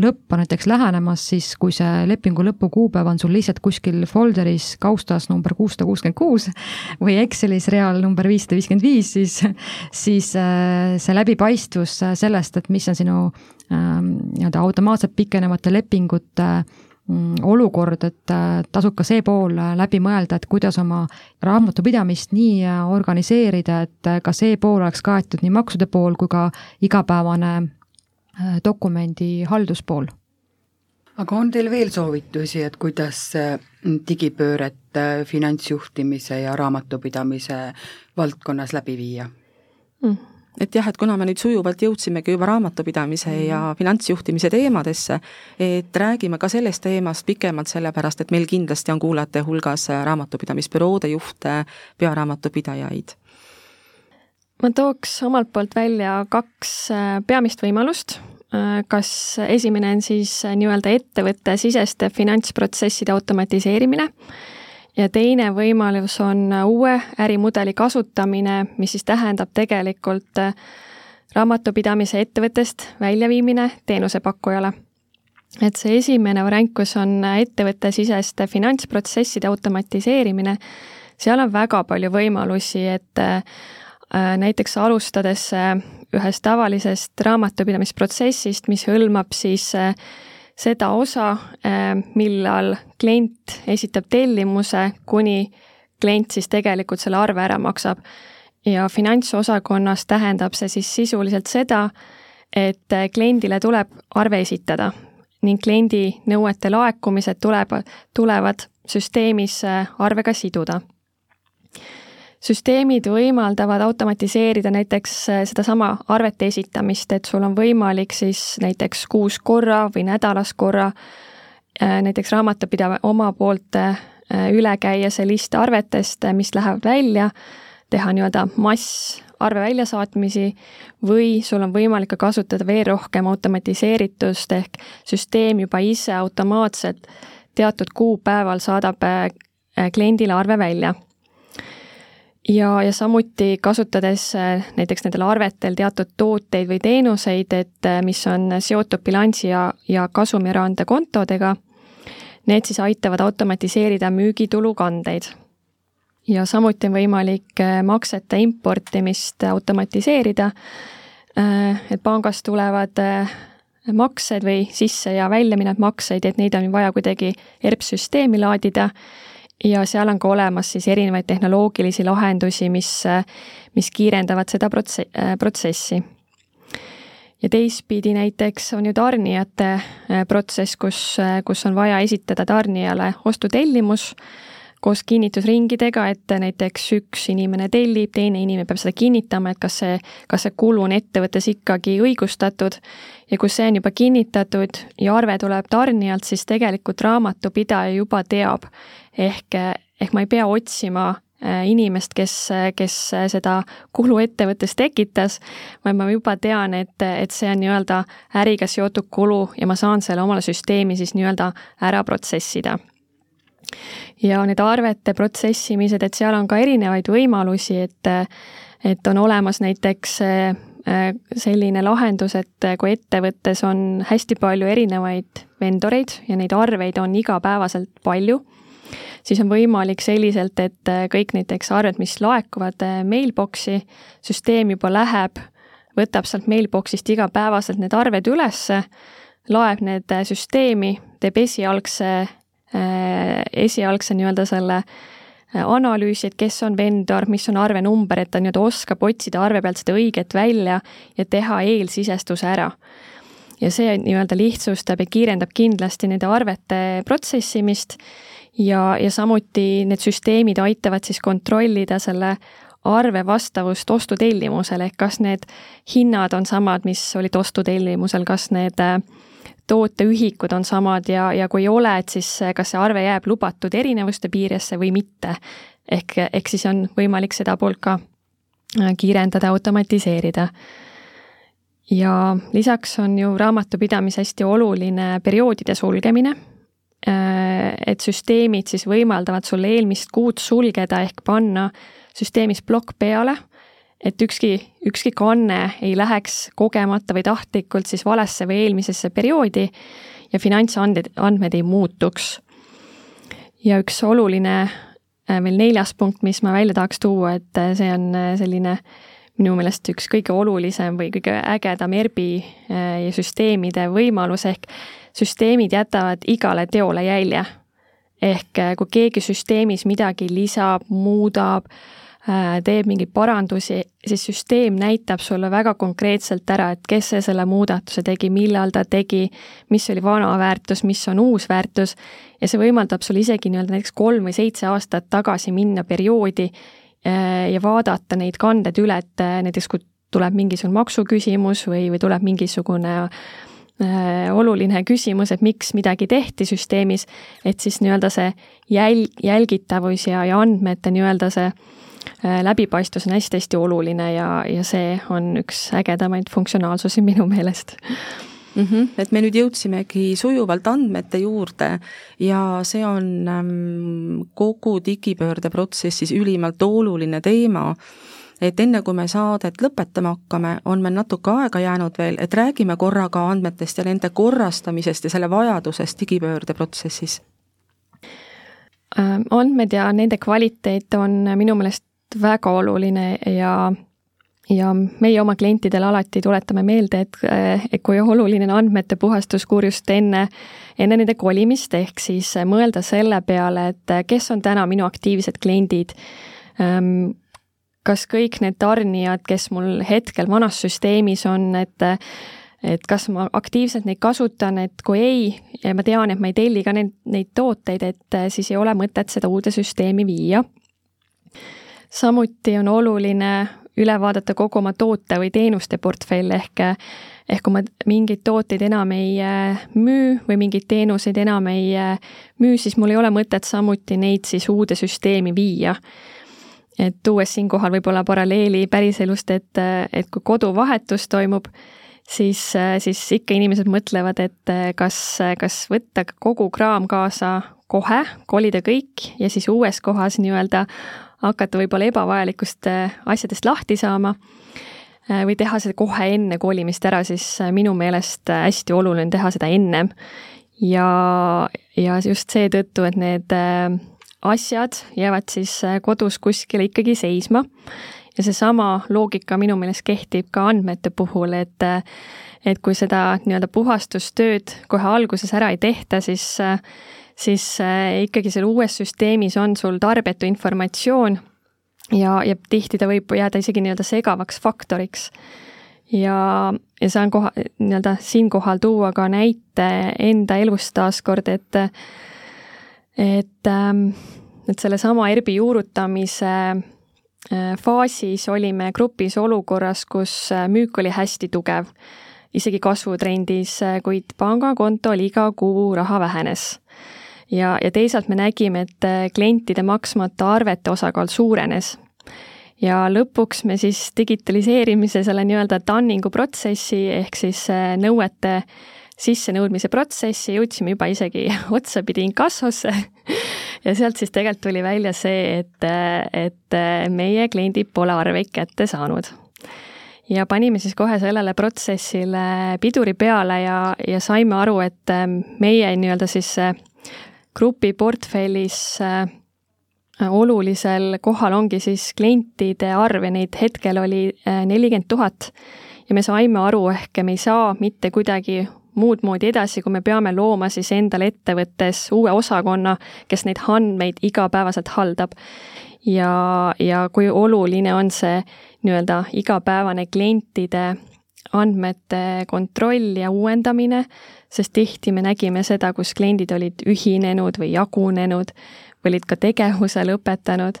lõpp on näiteks lähenemas, siis kui see lepingu lõpu kuupäev on sul lihtsalt kuskil folderis kaustas number kuussada kuuskümmend kuus või Excelis real number viissada viiskümmend viis, siis, siis äh, see läbipaistvus sellest, et mis on sinu ähm, nii-öelda automaatselt pikenevate lepingute mm, olukord, et tasub ka see pool läbi mõelda, et kuidas oma raamatupidamist nii organiseerida, et ka see pool oleks kaetud, nii maksude pool kui ka igapäevane dokumendi halduspool aga on teil veel soovitusi, et kuidas äh, digipööret äh, finantsjuhtimise ja raamatupidamise valdkonnas läbi viia mm.? Et jah, et kuna me nüüd sujuvalt jõudsimegi juba raamatupidamise mm. ja finantsjuhtimise teemadesse, et räägime ka sellest teemast pikemalt, sellepärast et meil kindlasti on kuulajate hulgas raamatupidamisbüroode juhte, pearaamatupidajaid. Ma tooks omalt poolt välja kaks äh, peamist võimalust, Äh, kas esimene on siis äh, nii-öelda ettevõttesiseste finantsprotsesside automatiseerimine ja teine võimalus on äh, uue ärimudeli kasutamine, mis siis tähendab tegelikult raamatupidamise ettevõttest väljaviimine teenusepakkujale. et see esimene variant, kus on ettevõttesiseste finantsprotsesside automatiseerimine, seal on väga palju võimalusi, et näiteks alustades ühest tavalisest raamatupidamisprotsessist, mis hõlmab siis äh, seda osa, äh, millal klient esitab tellimuse, kuni klient siis tegelikult selle arve ära maksab. ja finantsosakonnas tähendab see siis sisuliselt seda, et äh, kliendile tuleb arve esitada ning kliendi nõuete laekumised tuleb, tulevad süsteemis arvega siduda süsteemid võimaldavad automatiseerida näiteks äh, sedasama arvete esitamist, et sul on võimalik siis näiteks kuus korra või nädalas korra äh, näiteks raamatupidaja oma poolt äh, üle käia see list arvetest, mis läheb välja, teha nii-öelda massarve väljasaatmisi või sul on võimalik ka kasutada veel rohkem automatiseeritust ehk süsteem juba ise automaatselt teatud kuupäeval saadab kliendile arve välja ja, ja samuti kasutades äh, näiteks nendel arvetel teatud tooteid või teenuseid, et äh, mis on seotud bilansi ja, ja kasumiraande kontodega, need siis aitavad automatiseerida müügitulu kandeid. ja samuti on võimalik äh, maksete importimist automatiseerida, et pangast tulevad maksed või sisse- ja väljaminevad makseid, et neid on vaja kuidagi ERP-süsteemi laadida ja seal on ka olemas siis erinevaid tehnoloogilisi lahendusi, mis, mis kiirendavad seda protse-, protsessi. ja teistpidi näiteks on ju tarnijate äh, protsess, kus, kus on vaja esitada tarnijale ostutellimus koos kinnitusringidega, et näiteks üks inimene tellib, teine inimene peab seda kinnitama, et kas see, kas see kulu on ettevõttes ikkagi õigustatud ja kui see on juba kinnitatud ja arve tuleb tarnijalt, siis tegelikult raamatupidaja juba teab, ehk, ehk ma ei pea otsima äh, inimest, kes, kes seda kulu ettevõttes tekitas, vaid ma juba tean, et, et see on nii-öelda äriga seotud kulu ja ma saan selle omale süsteemi siis nii-öelda ära protsessida. Ja need arvete protsessimised, et seal on ka erinevaid võimalusi, et, et on olemas näiteks äh, selline lahendus, et kui ettevõttes on hästi palju erinevaid vendoreid ja neid arveid on igapäevaselt palju siis on võimalik selliselt, et kõik näiteks arved, mis laekuvad äh, mailbox'i, süsteem juba läheb, võtab sealt mailbox'ist igapäevaselt need arved ülesse, laeb need äh, süsteemi, teeb esialgse, esialgse nii-öelda selle analüüsi, et kes on vendor, mis on arvenumber, et ta nii-öelda oskab otsida arve pealt seda õiget välja ja teha eelsisestuse ära. Ja see nii-öelda lihtsustab ja kiirendab kindlasti nende arvete protsessimist ja, ja samuti need süsteemid aitavad siis kontrollida selle arve vastavust ostutellimusele, ehk kas need hinnad on samad, mis olid ostutellimusel, kas need äh, tooteühikud on samad ja, ja kui ei ole, et siis kas see arve jääb lubatud erinevuste piiresse või mitte. ehk, ehk siis on võimalik seda poolt ka äh, kiirendada, automatiseerida. ja lisaks on ju raamatupidamis hästi oluline perioodide sulgemine Äh, et süsteemid siis võimaldavad sul eelmist kuud sulgeda ehk panna süsteemis plokk peale, et ükski, ükski kanne ei läheks kogemata või tahtlikult siis valesse või eelmisesse perioodi ja finantsandmed, andmed ei muutuks. ja üks oluline äh, veel neljas punkt, mis ma välja tahaks tuua, et äh, see on selline minu meelest üks kõige olulisem või kõige ägedam ERBi ja süsteemide võimalus ehk süsteemid jätavad igale teole jälje. ehk kui keegi süsteemis midagi lisab, muudab, Äh, teeb mingeid parandusi, siis süsteem näitab sulle väga konkreetselt ära, et kes see selle muudatuse tegi, millal ta tegi, mis oli vana väärtus, mis on uus väärtus. Ja see võimaldab sul isegi nii-öelda näiteks kolm või seitse aastat tagasi minna perioodi äh, ja vaadata neid kanded üle, et äh, näiteks kui tuleb mingisugune maksuküsimus või, või tuleb mingisugune äh, oluline küsimus, et miks midagi tehti süsteemis, et siis nii-öelda see jälg, jälgitavus ja, ja andmete nii-öelda see Äh, läbipaistvus on hästi-hästi oluline ja, ja see on üks ägedamaid funktsionaalsusi minu meelest mm. -hmm. et me nüüd jõudsimegi sujuvalt andmete juurde ja see on ähm, kogu digipöörde protsessis ülimalt oluline teema et enne kui me saadet lõpetama hakkame, on meil natuke aega jäänud veel, et räägime korraga andmetest ja nende korrastamisest ja selle vajadusest digipöörde protsessis. Äh, andmed ja nende kvaliteet on minu meelest väga oluline ja ja meie oma klientidele alati tuletame meelde, et, et kui oluline on andmete puhastuskuur just enne, enne nende kolimist, ehk siis mõelda selle peale, et kes on täna minu aktiivsed kliendid. Ehm, kas kõik need tarnijad, kes mul hetkel vanas süsteemis on, et et kas ma aktiivselt neid kasutan, et kui ei, ja ma tean, et ma ei telli ka neid, neid tooteid, et siis ei ole mõtet seda uude süsteemi viia samuti on oluline üle vaadata kogu oma toote või teenuste portfell ehk ehk kui ma mingeid tooteid enam ei äh, müü või mingeid teenuseid enam ei äh, müü, siis mul ei ole mõtet samuti neid siis uude süsteemi viia. et tuues siinkohal võib-olla paralleeli päriselust, et, et kui koduvahetus toimub, siis, siis ikka inimesed mõtlevad, et kas, kas võtta kogu kraam kaasa kohe, kolida kõik ja siis uues kohas nii-öelda hakata võib-olla ebavajalikust äh, asjadest lahti saama äh, või teha seda kohe enne kolimist ära, siis äh, minu meelest hästi oluline teha seda ennem. ja, ja just seetõttu, et need asjad jäävad siis kodus kuskile ikkagi seisma ja seesama loogika minu meelest kehtib ka andmete puhul, et et kui seda nii-öelda puhastustööd kohe alguses ära ei tehta, siis siis äh, ikkagi seal uues süsteemis on sul tarbetu informatsioon ja, ja tihti ta võib jääda isegi nii-öelda segavaks faktoriks. ja, ja saan koha, nii-öelda siinkohal tuua ka näite enda elust taaskord, et et, ähm, et sellesama ERBi juurutamise äh, faasis olime grupis olukorras, kus äh, müük oli hästi tugev, isegi kasvutrendis, kuid pangakontol iga kuu raha vähenes ja, ja teisalt me nägime, et äh, klientide maksmata arvete osakaal suurenes. ja lõpuks me siis digitaliseerimise selle nii-öelda tanningu protsessi ehk siis äh, nõuete sissenõudmise protsessi jõudsime juba isegi otsapidi inkassosse ja sealt siis tegelikult tuli välja see, et, et äh, meie kliendid pole arveid kätte saanud ja panime siis kohe sellele protsessile piduri peale ja, ja saime aru, et meie nii-öelda siis grupi portfellis äh, olulisel kohal ongi siis klientide arv ja neid hetkel oli äh, nelikümmend tuhat. ja me saime aru, ehk me ei saa mitte kuidagi muud moodi edasi, kui me peame looma siis endale ettevõttes uue osakonna, kes neid andmeid igapäevaselt haldab. ja, ja kui oluline on see nii-öelda igapäevane klientide andmete kontroll ja uuendamine, sest tihti me nägime seda, kus kliendid olid ühinenud või jagunenud või olid ka tegevuse lõpetanud,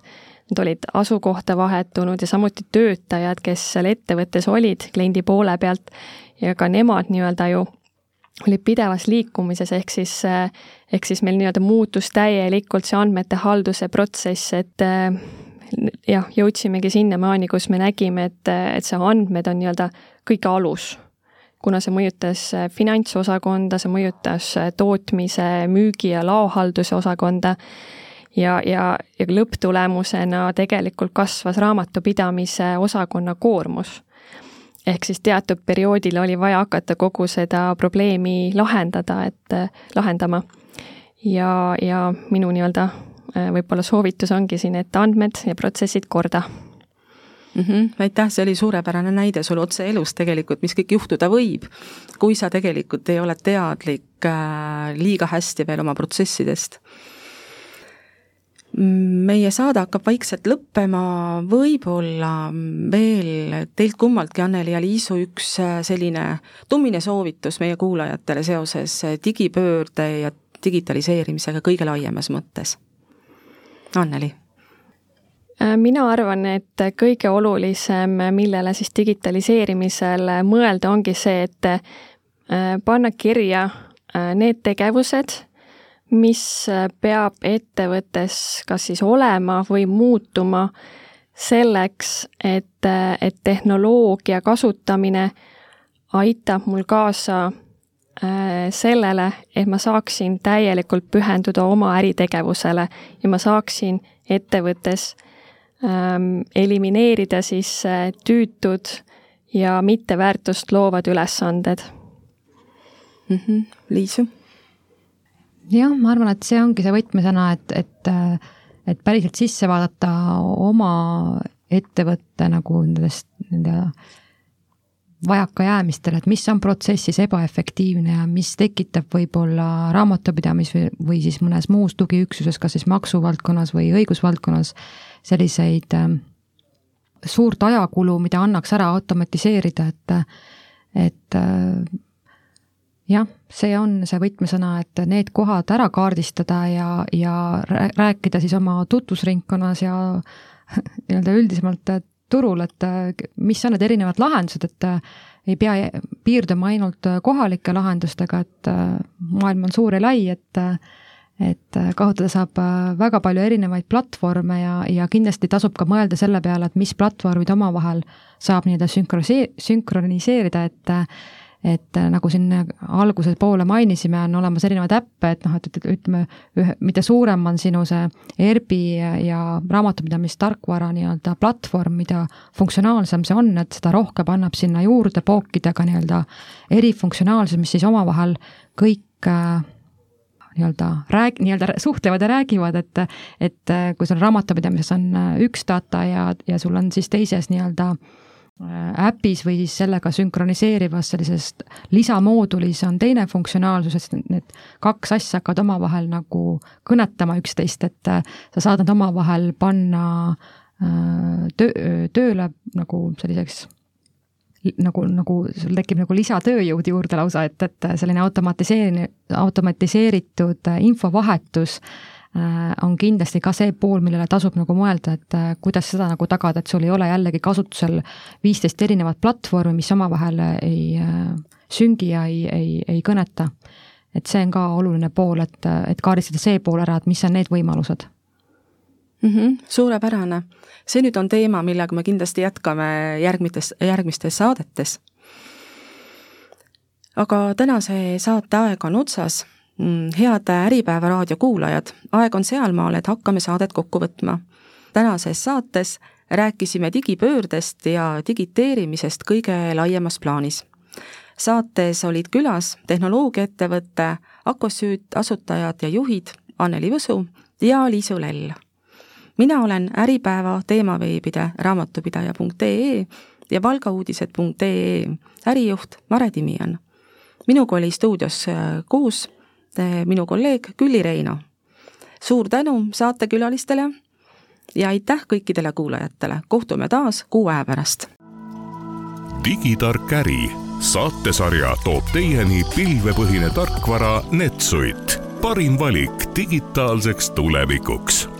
nad olid asukohta vahetunud ja samuti töötajad, kes seal ettevõttes olid kliendi poole pealt ja ka nemad nii-öelda ju olid pidevas liikumises, ehk siis, ehk siis meil nii-öelda muutus täielikult see andmete halduse protsess, et jah, jõudsimegi sinnamaani, kus me nägime, et, et see andmed on nii-öelda kõige alus kuna see mõjutas äh, finantsosakonda, see mõjutas äh, tootmise, müügi ja laohalduse osakonda ja, ja, ja lõpptulemusena tegelikult kasvas raamatupidamise osakonna koormus. ehk siis teatud perioodil oli vaja hakata kogu seda probleemi lahendada, et äh, lahendama. ja, ja minu nii-öelda võib-olla soovitus ongi siin, et andmed ja protsessid korda mm. -hmm. aitäh, see oli suurepärane näide sul otse elust tegelikult, mis kõik juhtuda võib, kui sa tegelikult ei ole teadlik äh, liiga hästi veel oma protsessidest meie saade hakkab vaikselt lõppema, võib-olla veel teilt kummaltki, Anneli ja Liisu, üks äh, selline tummine soovitus meie kuulajatele seoses digipöörde ja digitaliseerimisega kõige laiemas mõttes. Anneli Äh, mina arvan, et kõige olulisem, millele siis digitaliseerimisel mõelda, ongi see, et äh, panna kirja äh, need tegevused, mis peab ettevõttes kas siis olema või muutuma selleks, et, et tehnoloogia kasutamine aitab mul kaasa sellele, et ma saaksin täielikult pühenduda oma äritegevusele ja ma saaksin ettevõttes ähm, elimineerida siis äh, tüütud ja mitteväärtust loovad ülesanded mm. -hmm. Liisu? jah, ma arvan, et see ongi see võtmesõna, et, et, äh, et päriselt sisse vaadata oma ettevõtte nagu nendest, nende vajakajäämistele, et mis on protsessis ebaefektiivne ja mis tekitab võib-olla raamatupidamis või, või siis mõnes muus tugiüksuses, kas siis maksuvaldkonnas või õigusvaldkonnas selliseid ähm, suurt ajakulu, mida annaks ära automatiseerida, et, et äh, jah, see on see võtmesõna, et need kohad ära kaardistada ja, ja rääkida siis oma tutvusringkonnas ja nii-öelda üldisemalt turul, et mis on need erinevad lahendused, et ei pea piirduma ainult kohalike lahendustega, et maailm on suur ja lai, et et äh, kasutada saab äh, väga palju erinevaid platvorme ja, ja kindlasti tasub ka mõelda selle peale, et mis platvormid omavahel saab nii-öelda sünkronise-, sünkroniseerida, et et äh, nagu siin alguse poole mainisime, on olemas erinevaid äppe, et noh, et, ütleme, ühe, mida suurem on sinu see ERP-i ja raamatupidamistarkvara nii-öelda platvorm, mida funktsionaalsem see on, et seda rohkem annab sinna juurde pookida ka nii-öelda erifunktsionaalsus, mis siis omavahel kõik äh, nii-öelda rääg-, nii-öelda suhtlevad ja räägivad, et et äh, kui sul raamatupidamises on äh, üks data ja, ja sul on siis teises nii-öelda äh, äpis või siis sellega sünkroniseerivas sellises lisamoodulis on teine funktsionaalsus, et need kaks asja hakkavad omavahel nagu kõnetama üksteist, et sa saad nad omavahel panna töö, tööle nagu selliseks nagu, nagu sul tekib nagu lisatööjõud juurde lausa, et, et selline automatiseerimine, automatiseeritud infovahetus äh, on kindlasti ka see pool, millele tasub nagu mõelda, et äh, kuidas seda nagu tagada, et sul ei ole jällegi kasutusel viisteist erinevat platvormi, mis omavahel ei äh, süngi ja ei, ei, ei kõneta. et see on ka oluline pool, et, et kaardistada see pool ära, et mis on need võimalused mm. -hmm, suurepärane. see nüüd on teema, millega me kindlasti jätkame järgmites, järgmistes saadetes. aga tänase saate aeg on otsas. Mm, head Äripäeva raadio kuulajad, aeg on sealmaal, et hakkame saadet kokku võtma. tänases saates rääkisime digipöördest ja digiteerimisest kõige laiemas plaanis saates olid külas tehnoloogiaettevõtte Akosüüt asutajad ja juhid Anneli Võsu ja Liisu Lell mina olen Äripäeva teemaveebide raamatupidaja.ee ja valgauudised.ee ärijuht Mare Timian. minuga oli stuudios äh, koos minu kolleeg Külli Reino. suur tänu saatekülalistele ja aitäh kõikidele kuulajatele, kohtume taas kuu aja pärast. digitark äri saatesarja toob teieni pilvepõhine tarkvara Netsuit, parim valik digitaalseks tulevikuks